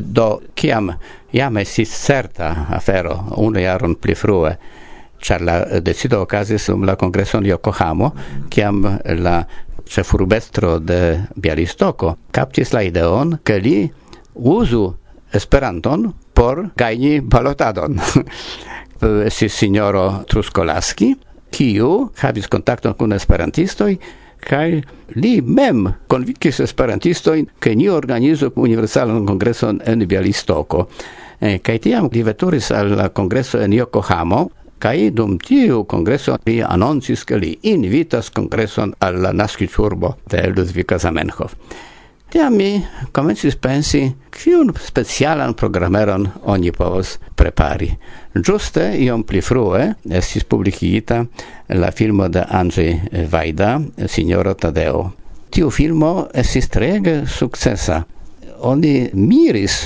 do kiam jam estis certa afero unu jaron pli frue ĉar la decido okazis dum la kongreson en Yokohamo kiam la ĉefurbestro de Bialistoko kaptis la ideon ke li uzu Esperanton por gajni balotadon. si sinjoro Truskolaski, kiu havis kontakton kun esperantistoj kaj li mem konvinkis esperantistojn, ke ni organizu universalan kongreson en Bialistoko. E, eh, kaj tiam li veturis al la kongreso en Yokohamo, kai dum tiu kongreso li anoncis ke li invitas kongreson al la naskiturbo de Ludvika Zamenhof. Tiam mi comencis pensi, kiun specialan programeron oni povos prepari. Giuste, iom pli frue, estis publicita la filmo de Andrzej Wajda, Signoro Tadeo. Tiu filmo estis trege successa. Oni miris,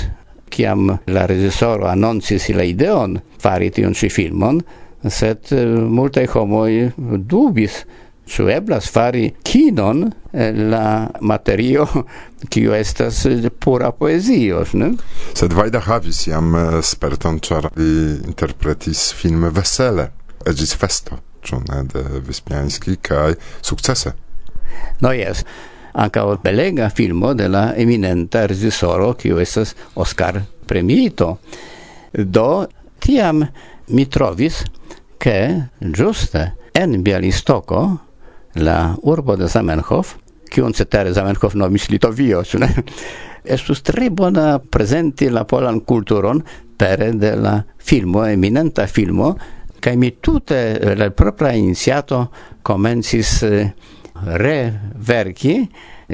kiam la regisoro annoncis la ideon fari tiun ci filmon, sed eh, multe homoi dubis, su eblas fari kinon eh, la materio kiu estas pura poezio, ne? Sed Vajda havis jam eh, sperton, ĉar li interpretis film Vesele, egis Festo, ĉu ne de Wyspiański kaj sukcese. No jes, ankaŭ belega filmo de la eminenta regisoro, kiu estas Oscar premiito. Do tiam mi trovis ke ĝuste en Bialistoko la urbo de Zamenhof, kiun cetere Zamenhof nomis Litovio, ĉu ne? Estus tre bona prezenti la polan kulturon pere de la filmo, eminenta filmo, kaj mi tute eh, la propra iniciato komencis eh, reverki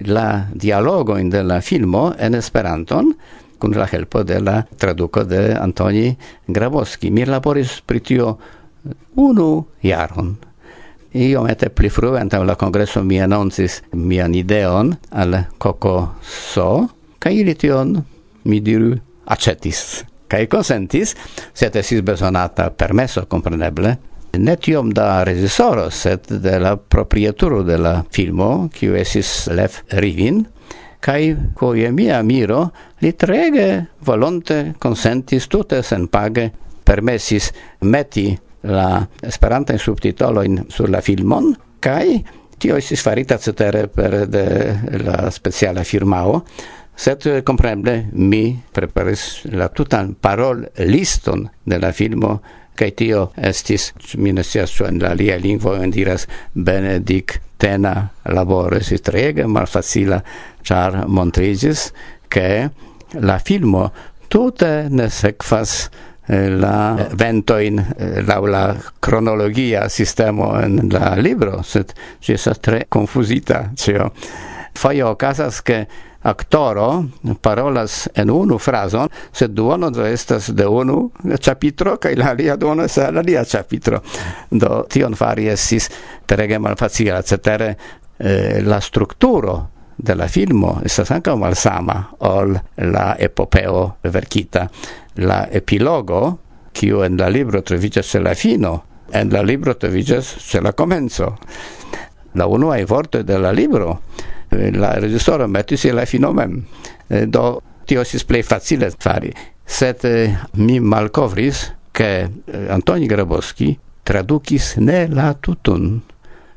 la dialogojn de la filmo en Esperanton, kun la helpo de la traduko de Antoni Grabowski. Mi laboris pri tio unu jaron iomete pli frue antaŭ la congresso mi annoncis mian ideon al Coco So, ca ili tion, mi diru, acetis. i consentis, set esis besonata permesso compreneble, ne tiom da regisoro, set de la proprieturo de la filmo, kiu esis Lev Rivin, kai koje mia miro li trege volonte consentis tute sen page permessis meti la esperanta subtitolo in sur la filmon kai tio estis farita cetere per de la speciala firmao. Sed compreneble mi preparis la tutan parol liston de la filmo kaj tio estis mi ne scias ĉu en la alia lingvo en diras benediktena laboro estis treege malfacila ĉar montriĝis ke la filmo tute ne sekvas Eh, la vento in eh, la cronologia sistema en la libro, sed si sa tre confusita cio Foje casas che actoro parolas en unu frazon, sed duono do estas de unu capitro cae la alia duono estas la alia capitro Do tion fari esis terege malfacila, cetere eh, la strukturo de la filmo estas ankaŭ malsama ol la epopeo verkita. La epilogo, kiu en la libro troviĝas ĉe la fino, en la libro troviĝas ĉe la komenco. La unuaj vortoj de la libro eh, la reĝisoro metis je la fino mem. Eh, do tio estis plej facile fari. Sed eh, mi malkovris, ke Antoni Grabowski tradukis ne la tutun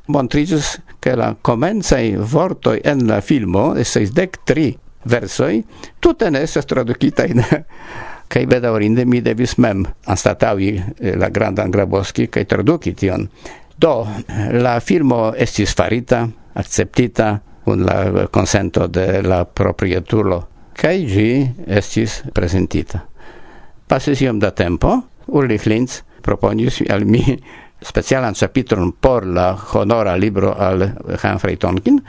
montriĝas che la comencei vortoi en la filmo, esseis dec tri versoi, tutte ne estes traducitain. Kaj bedaurinde mi devis mem anstataŭi eh, la grandan Grabowski kaj traduki tion. Do, la filmo estis farita, acceptita, un la eh, consento de la proprietulo, kaj gi estis presentita. Pasis iom da tempo, Ulrich Linz proponis al mi specialan chapitron por la honora libro al Humphrey Tonkin,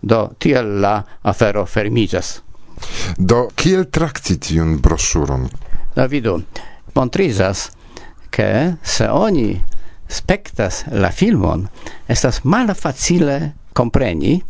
do tiel la afero fermigas. Do, kiel trakti tiun brosuron? Da vidu, montrizas, che se oni spectas la filmon, estas mal facile compreni,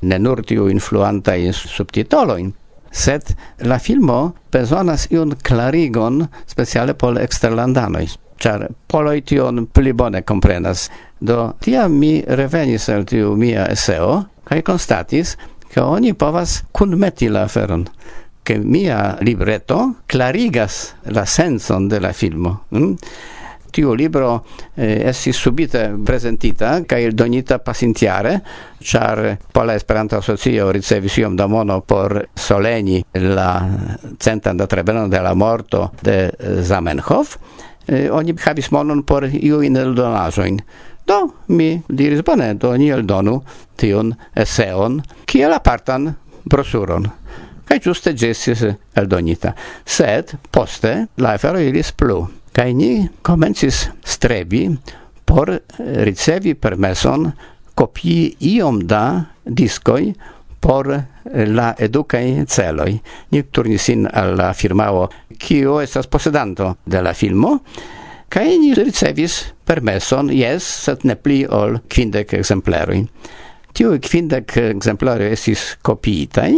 ne nur tiu influantai subtitoloin, sed la filmo besonas iun clarigon speciale por exterlandanoi char poloi tion pli bone comprenas. Do tia mi revenis el tiu mia eseo, kaj constatis, ke oni povas kunmeti la aferon che mia libretto clarigas la senson de la filmo. Mm? Tiu libro eh, essi subite presentita kaj donita pasintiare, char Pola Esperanto Asocio ricevis iom da mono por soleni la centan da trebeno de la morto de eh, Zamenhof, eh, oni havis monon por iujn eldonaĵojn. Do mi diris bone, do ni eldonu tion eseon kiel apartan brosuron. Kaj giuste ĝi eldonita. Sed poste la afero iris plu. Kaj ni komencis strebi por ricevi permeson kopii iom da diskoj por la educai celoi. Ni turnis sin al firmao kiu estas posedanto de la filmo, kaj ni ricevis permeson, jes, sed ne pli ol kvindek ekzempleroj. Tiu kvindek ekzempleroj estis kopiitaj,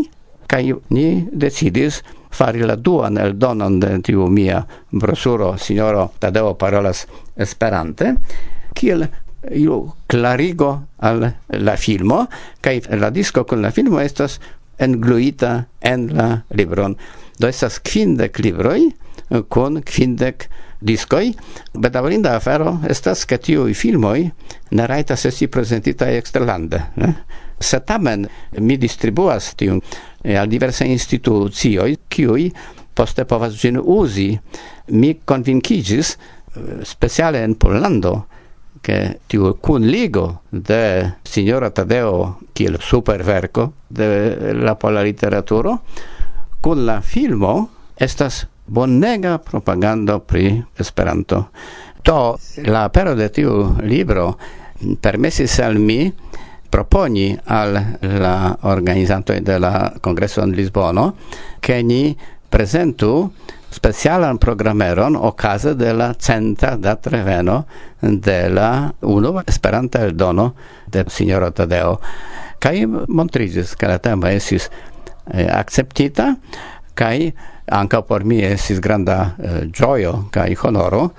kaj ni decidis fari la duan eldonon de tiu mia brosuro Signoro Tadeo Parolas Esperante, kiel io clarigo al la filmo, kaj la disco kun la filmo estas engluita en la libron. Do estas kvindek libroj kun eh, kvindek diskoj. Bedaŭrinda afero estas, ke tiuj filmoj ne rajtas esti prezentitaj eksterlande. Ne? Se tamen mi distribuas tiun eh, al diversaj institucioj, kiuj poste povas ĝin uzi. Mi konvinkigis eh, speciale en Pollando che tiu cun ligo de signora Tadeo kiel superverco de la pola literaturo cun la filmo estas bonega propagando pri Esperanto. To la pero de tiu libro permesis al mi proponi al la organizanto de la congresso in Lisbono che ni presentu specialan programeron okaze de la centa da treveno de la uno Esperanta el dono de signoro Tadeo. Kai montrigis, ke la tema esis eh, acceptita, kai ankaŭ por mi esis granda eh, gioio kai honoro,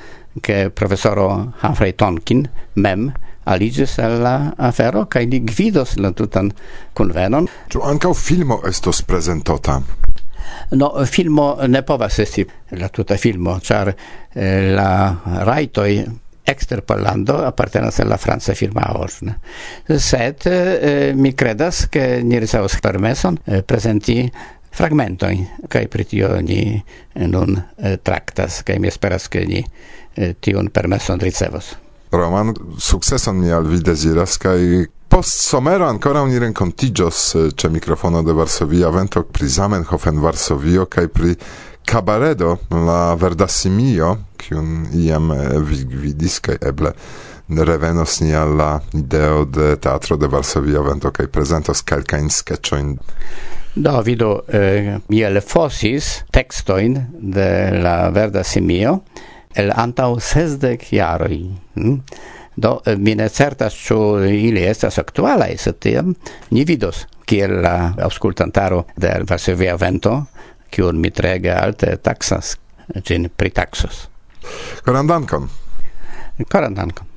ke professoro Humphrey Tonkin mem aligis al la afero kai li gvidos la tutan convenon. Ĉu ankaŭ filmo estos prezentota? No, filmo ne povas esti la tuta filmo, ĉar eh, la rajtoj ekster Pollando apartenas al la franca firmao. Sed eh, mi credas ke ni ricevos permeson eh, prezenti fragmentojn kaj pri tio ni eh, nun eh, traktas kaj mi esperas ke ni eh, tiun permeson ricevos. Roman, sukceson mi al vi deziras kaj Post somero ancora oni renkontiĝos ĉe eh, microfono de Varsovia Vento pri Zamenhofen Varsovio kai pri Cabaredo la verda simio kiun iam eh, vidis kai eble revenos ni alla ideo de teatro de Varsovia Vento kai prezentos kelkajn sketchoin Do vidu eh, miel fosis textoin de la verda simio el antau sesdec jaroi. Hmm? Do eh, mi ne certas ĉu ili estas aktualaj, sed tiam ni vidos kiel la aŭskultantaro de Varsovia Vento, kiun mi trege alte taksas, eh, ĝin pritaksas. Koran dankon. Koran dankon.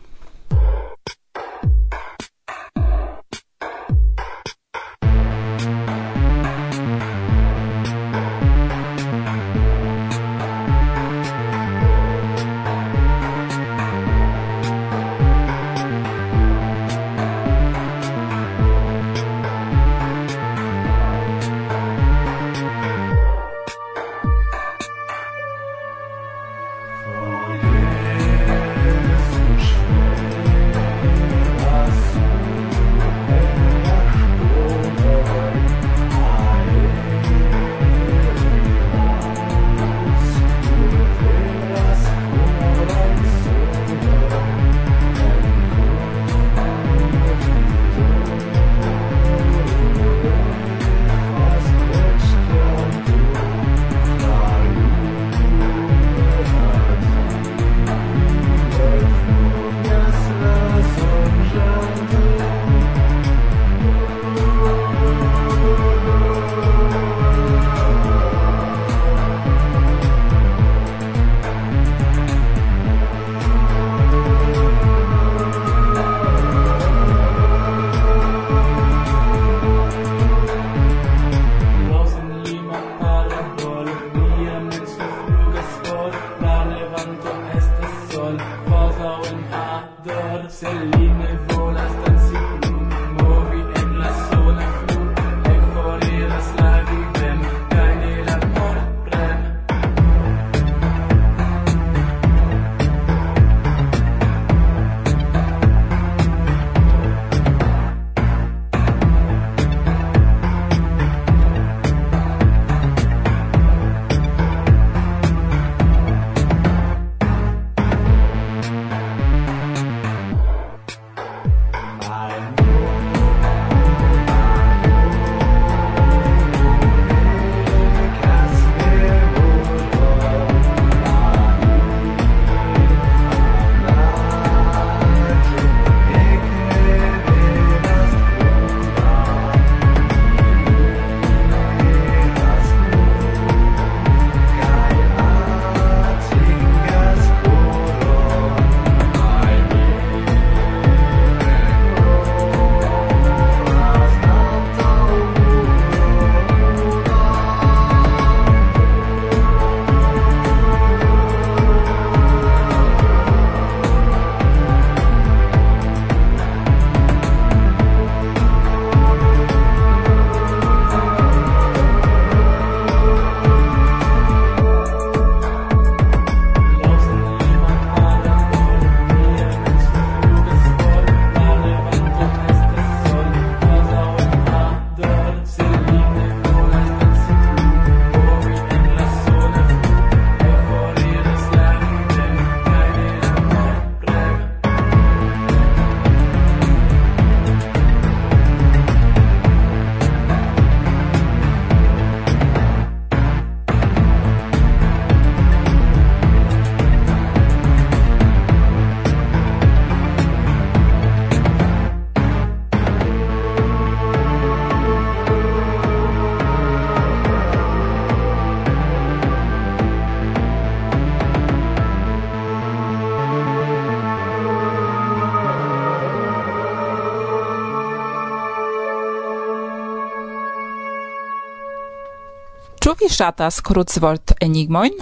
Ĉu vi ŝatas krucvort enigmojn?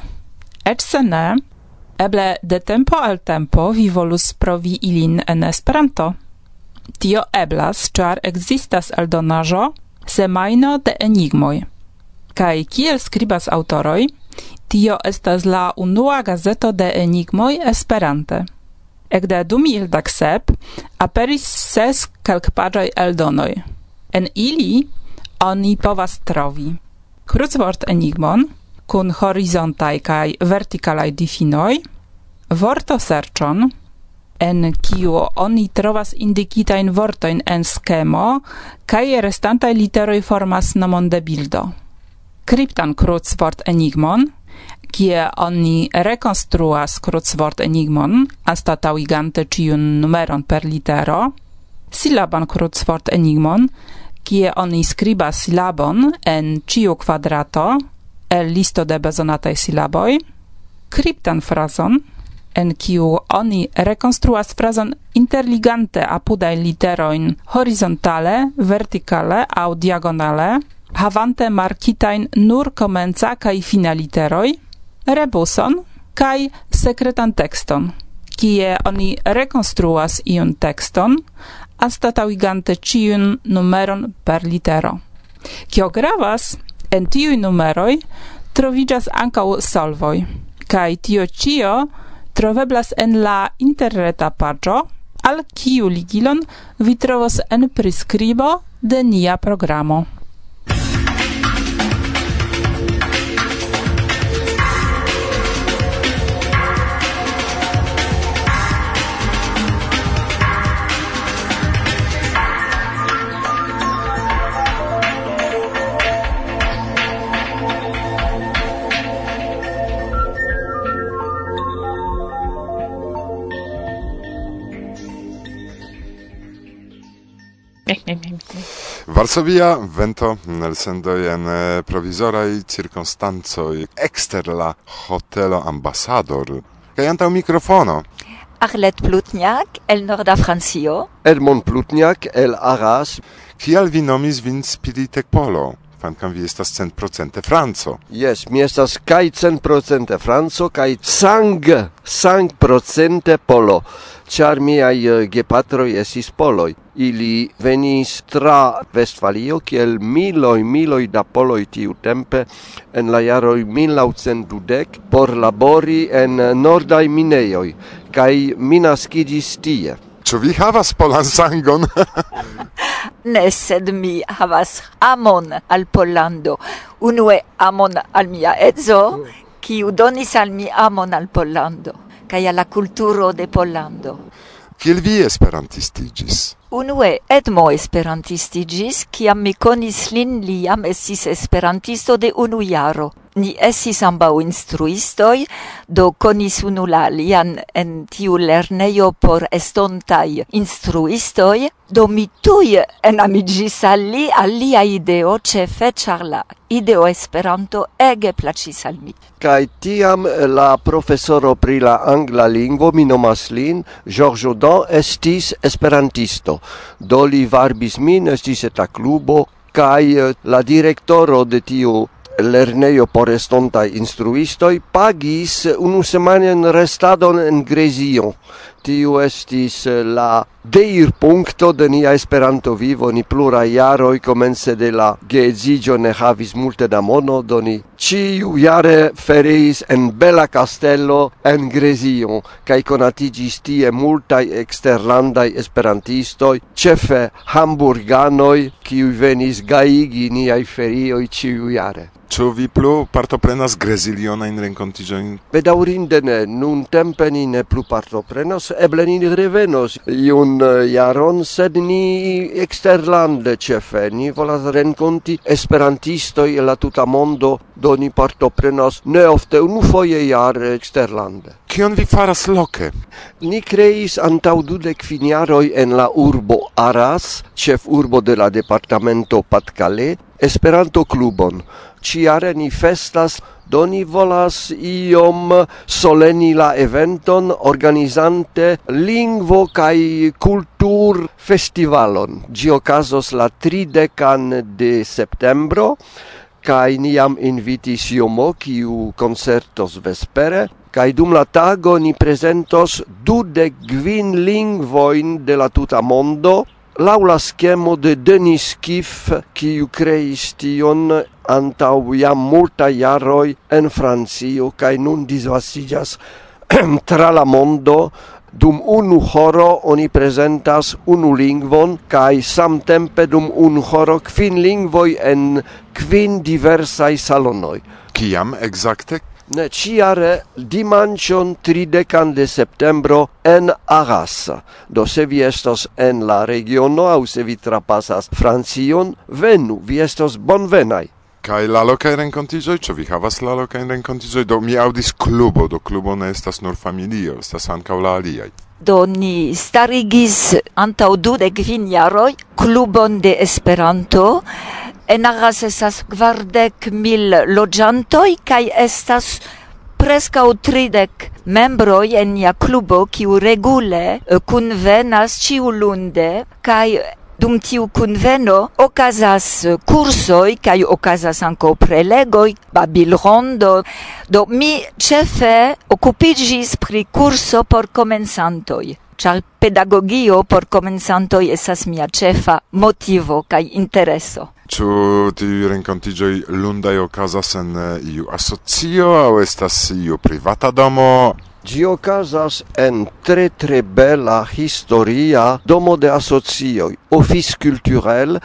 Eĉ se ne, eble de tempo al tempo vi volus provi ilin en Esperanto. Tio eblas, ĉar ekzistas eldonaĵo Semajno de enigmoj. Kaj kiel skribas aŭtoroj, tio estas la unua gazeto de enigmoj Esperante. Ekde du milda sep aperis ses kelkpaĝaj eldonoj. En ili oni povas trovi krucvort enigmon kun horizontaj kaj vertikalaj difinoj, vorto serĉon, en kiu oni trovas indikitajn vortojn en skemo kaj restantaj literoj formas nomon de bildo. Kryptan krucvort enigmon, kie oni rekonstruas krucvort enigmon anstataŭigante ĉiun numeron per litero, silaban krucvort enigmon kie oni skribas silabon en ciu quadrato el listo de bezonataj silaboj, kryptan frazon, en kiu oni rekonstruas frazon interligante apudaj literojn horizontale, vertikale aŭ diagonale, havante markitajn nur komenca kaj fina literoj, rebuson kaj sekretan tekston kie oni rekonstruas iun tekston, anstataŭigante ĉiun numeron per litero. Kio gravas, en tiuj numeroj troviĝas ankaŭ solvoj, kaj tio ĉio troveblas en la interreta paĝo, al kiu ligilon vi trovos en priskribo de nia programo. Varsovia vento nelsendoj en eh, provizoraj cirkonstancoj ekster la hotelo ambasador kaj antaŭ mikrofono. Arlet Plutniak el Norda Francio. Edmond Plutniak el Arras. Kial vi nomis vin Spiritek Polo? kvankam vi estas 100% franco. Yes, mi estas kai 100% franco kai sang sang procente polo. char miai uh, eh, gepatroi esis poloi. Ili venis tra Westfalio, kiel miloi, miloi da poloi tiu tempe, en la jaroi 1910 por labori en nordai mineioi, kai minas naskiĝis tie. Ĉu vi havas polan sangon? ne, sed mi havas amon al Pollando. Unue amon al mia edzo, kiu donis al mi amon al Pollando kaj al la kulturo de Pollando. Kiel vi esperantistigis? Unue Edmo esperantistigis, kiam mi konis lin, li jam estis esperantisto de unu jaro ni essis ambau instruistoi, do conis unu la lian en tiu lernejo por estontai instruistoi, do mi en enamiĝis al li, al lia ideo, ce ĉar la ideo Esperanto ege placis al mi. Kaj tiam la profesoro pri la angla lingvo, mi nomas lin, Georges Odan, estis esperantisto. Do li varbis min, estis eta klubo, kai eh, la direktoro de tiu lerneio por estontai instruistoi pagis unusemajnan restadon en Grezio tiu estis eh, la deir puncto de nia esperanto vivo. Ni plura jaroj komence de la geezigio ne havis multe da mono do ni ĉiu jare feriis en bella castello en Grezio kaj conatigis tie multai exterlandai esperantistoi cefe hamburganoi kiuj venis gaigi niai ferioi ciu iare Ĉu vi plu partoprenas Grezilionajn renkontiĝojn? Bedaŭrinde ne, nuntempe ni ne plu partoprenos, eble ni revenos iun jaron, sed ni eksterlande ĉefe, ni volas renkonti esperantistoj el la tuta mondo, do ni partoprenos ne ofte unufoje jare eksterlande. Kion vi faras loke? Ni kreis antaŭ dudek finjaroj en la urbo Aras, ĉef urbo de la departamento Patcale, Esperanto klubon ciare ni festas, do ni volas iom soleni la eventon organizante lingvo kai kultur festivalon. Gi okazos la 30 de septembro kai ni jam invitis iomo, kiu koncertos vespere kai dum la tago ni presentos dudek kvin lingvoin de la tuta mondo laula schemo de Denis Kif kiu creis tion antau jam multa jaroi en Francio kai nun disvastiĝas tra la mondo dum unu horo oni presentas unu lingvon kai samtempe dum unu horo kvin lingvoi en kvin diversai salonoi. Kiam exacte? Ne, ciare dimancion 30 de septembro en Arras. Do se vi estos en la regiono, au se vi trapasas Francion, venu, vi estos bonvenai. Kai la loca in rencontizoi, ĉu vi havas la loca in rencontizoi? Do mi audis klubo, do klubo ne estas nur familio, estas ankaŭ la aliai. Do ni starigis antaŭ dude gvin jaroi, clubon de Esperanto. En agas estas kvardek mil loĝantoj kaj estas prescau tridec membroi en nia clubo kiu regule kunvenas ciu lunde kai Dum tiu kunveno okazas eh, kursoj kaj okazas ankaŭ prelegoj, babilrondo. Do mi ĉefe okupiĝis pri kurso por komencantoj ĉar pedagogio por komencantoj estas mia ĉefa motivo kaj intereso. Ĉu tiu renkontiĝoj lundaj okazas en eh, iu asocio aŭ estas iu privata domo? Gi ocasas en tre tre bella historia domo de asocioi, ofis culturel,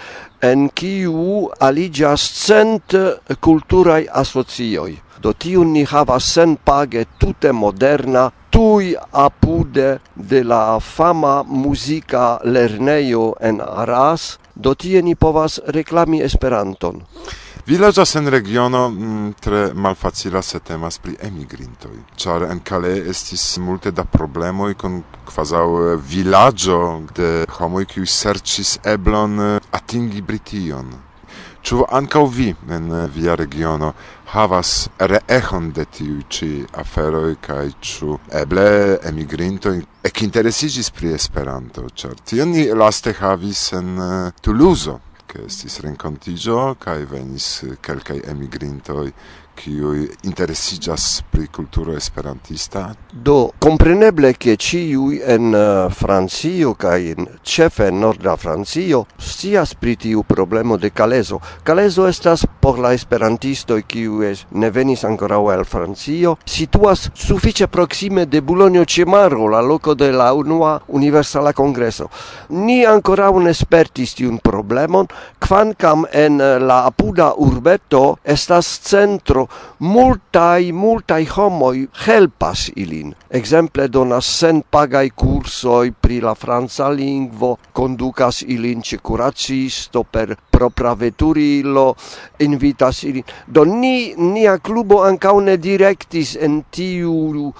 en quiu aligias cent culturai asocioi. Do tiu ni havas sen page tute moderna, tui apude de la fama musica lerneio en Arras, do tie ni povas reclami Esperanton. Vi sen regiono mm, tre malfacila se temas pri emigrintoi. Char en Calais estis multe da problemoi kun kvazaŭ eh, villaggio de homoi kiuj sercis eblon eh, atingi Brition. Ču ankaŭ vi en eh, via regiono havas reeĥon de tiuj ĉi aferoj kaj ĉu eble emigrintoj ekinteresiĝis pri Esperanto, ĉar tion ni laste havis en Tuluzo che estis rencontigio, cae venis calcae emigrintoi qui interessigas pri cultura esperantista? Do compreneble che ciui en uh, Francio cae in cefe en norda Francio stias pri tiu problemo de kalezo. Kalezo estas por la qui es ne venis ancora el Francio, situas suffice proxime de Bulonio Cemaro, la loco de la unua universala Congreso. Ni ancora un espertis tiun problemon, quancam en uh, la apuda urbeto estas centro multai multai homoi helpas ilin exemple donas senpagaj cursoi pri la franca lingvo conducas ilin ĉe curacisto per propra veturilo invitas ilin do ni nia clubo anca ne directis en tiu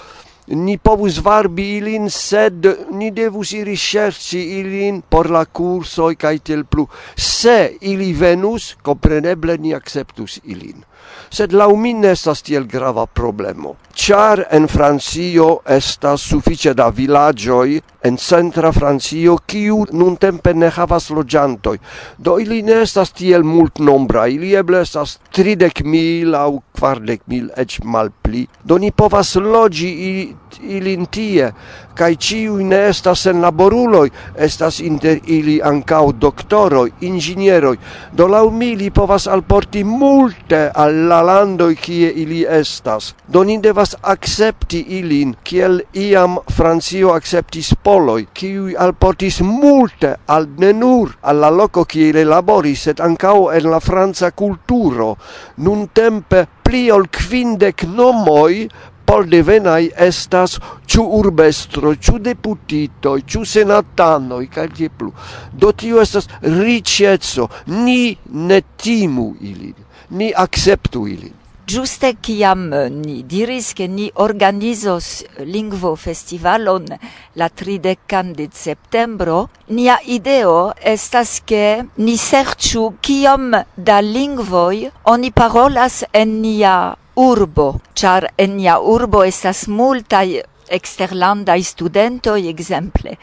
ni povus varbi ilin, sed ni devus iri scerci ilin por la cursoi cae tel plu. Se ili venus, compreneble ni acceptus ilin sed la umine estas tiel grava problemo, char en Francio estas suffice da villagioi en centra Francio kiu nun tempe ne havas logiantoi, do ili ne estas tiel mult nombra, ili eble estas tridek mil au kvardek mil, eĉ malpli. do ni povas logi ilin tie, kai ciu ne estas en laboruloj estas inter ili ankaŭ doktoroj inĝenieroj do laŭ mi li povas alporti multe al la landoj kie ili estas. Do ni devas akcepti ilin kiel iam Francio akceptis poloi, kiuj alportis multe al ne nur al la loko kie ili laboris sed ankaŭ en la franca kulturo nun tempe pli ol quindec nomoi poldevenai estas ciu urbestro, ciu deputito, ciu senatano, i calci plu. Do tio estas ricetso, ni ne timu ilin, ni acceptu ilin. Giuste kiam eh, ni diris che ni organizos lingvo festivalon la 30 de septembro, nia ideo estas che ni serciu ciam da lingvoi oni parolas en nia urbo, char en nia urbo estas multai exterlandai studentoi, exemple.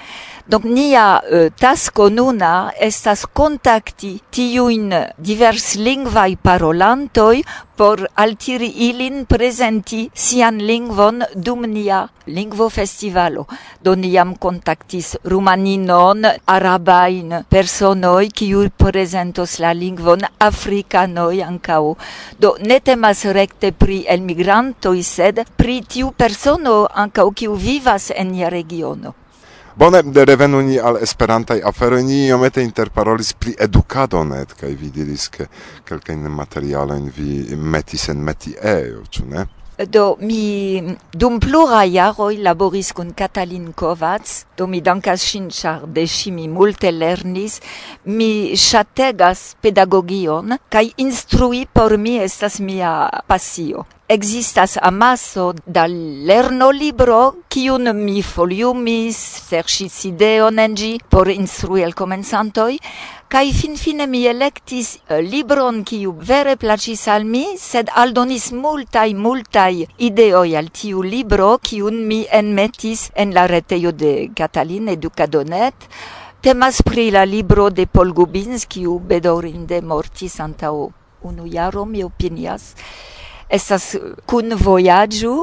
Donc nia euh, tasko nuna estas kontakti tiujn diverslingvaj parolantoj por altiri ilin prezenti sian lingvon dum nia lingvo festivalo. Do ni jam kontaktis rumaninon, arabajn personoj kiuj prezentos la lingvon, afrikanoj ankaŭ. Do ne temas rekte pri elmigrantoj, sed pri tiu persono ankaŭ kiu vivas en nia regiono. Bone revenu ni al esperantaj aferoj ni iomete interparolis pri edukadon et kaj vi diris ke kelkajn materialojn vi metis en metiejo ĉu ne? Do mi dum plura jaroj laboris kun Katalin Kovac, do mi dankas ŝin, ĉar de ŝi mi multe lernis. Mi ŝategas pedagogion kaj instrui por mi estas mia pasio. Existas amaso da lernolibro kiun mi foliumis, serĉis ideon en ĝi por instrui el Kai fin fine mi electis eh, libron kiu vere placis al mi, sed aldonis multai multai ideoi al tiu libro kiun mi enmetis en la retejo de Catalin Educadonet. Temas pri la libro de Paul Gubins kiu bedorinde mortis antao unu jaro mi opinias estas kun vojaĝu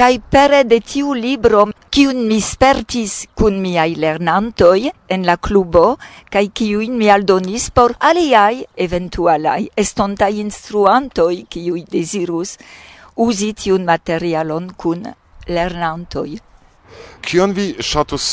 kaj pere de tiu libro kiun mi spertis kun miaj lernantoj en la klubo kaj kiujn mi aldonis por aliaj eventualaj estontaj instruantoj kiuj dezirus uzi tiun materialon kun lernantoj. Kion vi ŝatus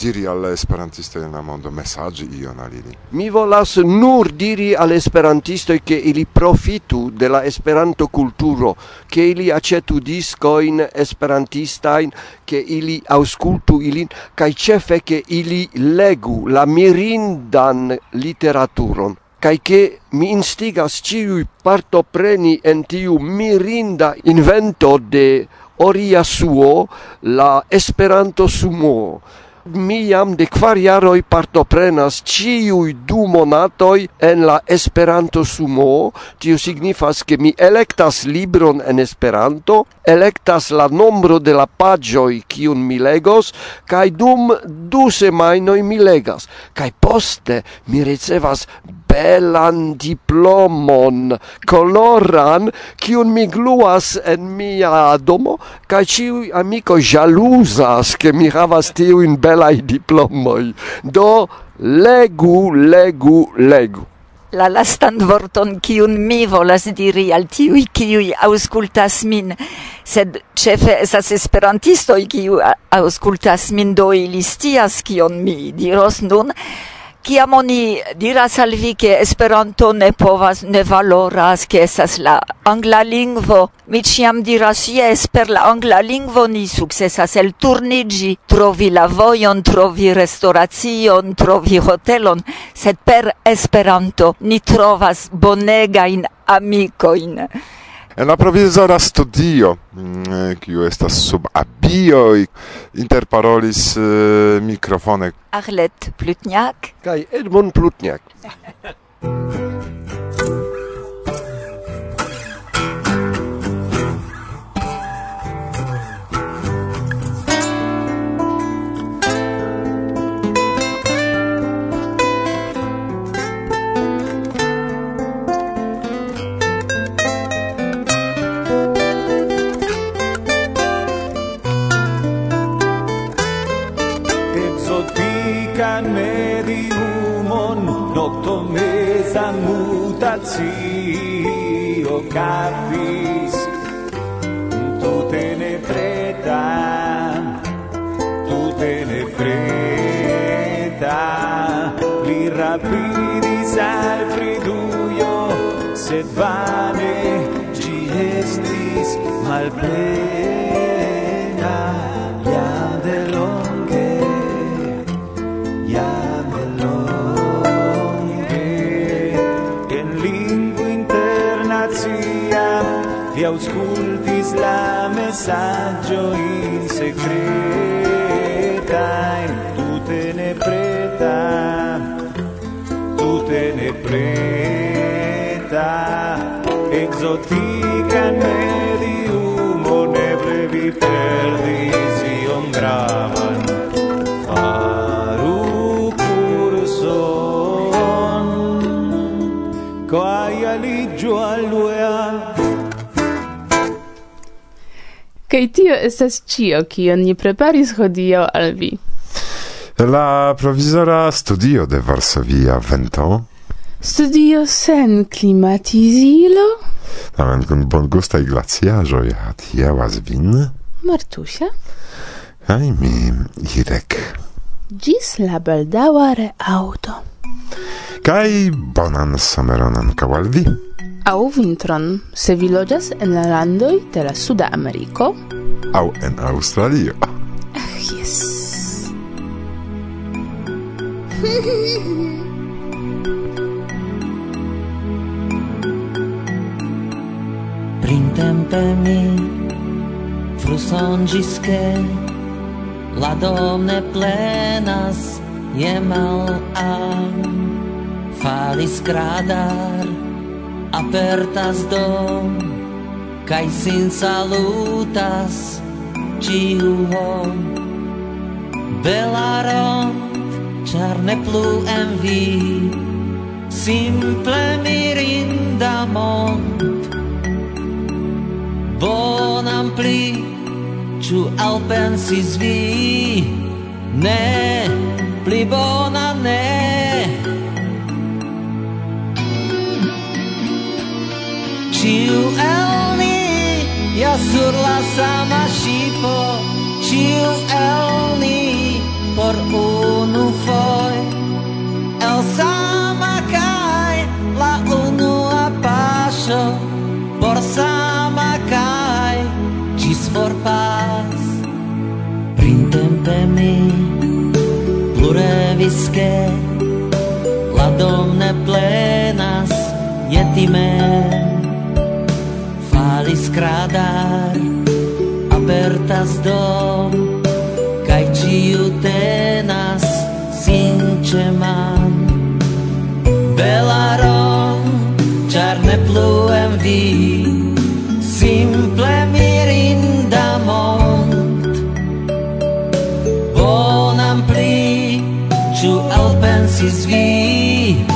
diri al esperantistoj en la mondo, mesaĝi ion al ili? Mi volas nur diri al esperantistoj ke ili profitu de la Esperanto kulturo, ke ili aĉetu diskojn esperantistajn, ke ili aŭskultu ilin kaj ĉefe ke ili legu la mirindan literaturon kai ke mi instigas ciui parto preni en tiu mirinda invento de oria suo la Esperanto sumo mi jam de kvar jaroj partoprenas ĉiuj du monatoj en la Esperanto sumo. Tio signifas ke mi elektas libron en Esperanto, elektas la nombro de la paĝoj kiun mi legos kaj dum du semajnoj mi legas kaj poste mi ricevas belan diplomon coloran kiun mi gluas en mia domo kaj ĉiuj amiko ĵaluzas ke mi havas tiujn belaj diplomoj do legu legu legu. La lastan vorton kiun mi volas diri al tiuj kiuj aŭskultas min sed ĉefe estas esperantistoj kiuj aŭskultas min do ili scias kion mi diros nun kiam oni diras al vi ke Esperanto ne povas ne valoras ke estas la angla lingvo mi ciam diras jes per la angla lingvo ni sukcesas elturniĝi trovi la vojon trovi restoracion trovi hotelon sed per Esperanto ni trovas bonegain amicoin. En la provizora studio, mm, kiu estas sub abio, interparolis uh, mikrofone Arlet Plutniak kaj Edmond Plutniak. io capis tu te ne preta tu te ne preta li rapidis al friduio sed vane ci estis malplena. auscultis la messaggio in secreta in tu te ne preta tu te ne preta. Exotica medium ne brevi perdition gravan faru curson quae aligio alluea Kaj tio estas cio, kion ni preparis hodiaŭ al vi. La provizora studio de Varsovia vento. Studio sen klimatizilo. Tamen kun bongustaj glaciaĵoj adiaŭas vin. Martusia. Kaj mi, Irek. Gis la baldaŭa reaŭto. Kaj bonan someron ankaŭ al vi au vintron, se vi loĝas en la landoj de la Suda Ameriko aŭ en Aŭstralio. Ah, yes. Printempe mi frusonĝis ke la dom ne plenas je mal a falis gradar apertas do kai sin salutas ĉiu hom. Belaro char ne plu en vi simple mirinda mont. Bonan pli ĉu alpensis vi ne pli bona ne. Ciu el ni ja sur la sama ŝipo Ciu el ni por unu foj El sama kaj la unua paŝo Por sama kaj ĝis forpas Printempe mi plurevis ke La dom ne plenas je ti falis skradar apertas dom kai ciu tenas sinche man. Belaron char ne plu en vi simple mirinda mont bonam pli ciu alpensis vi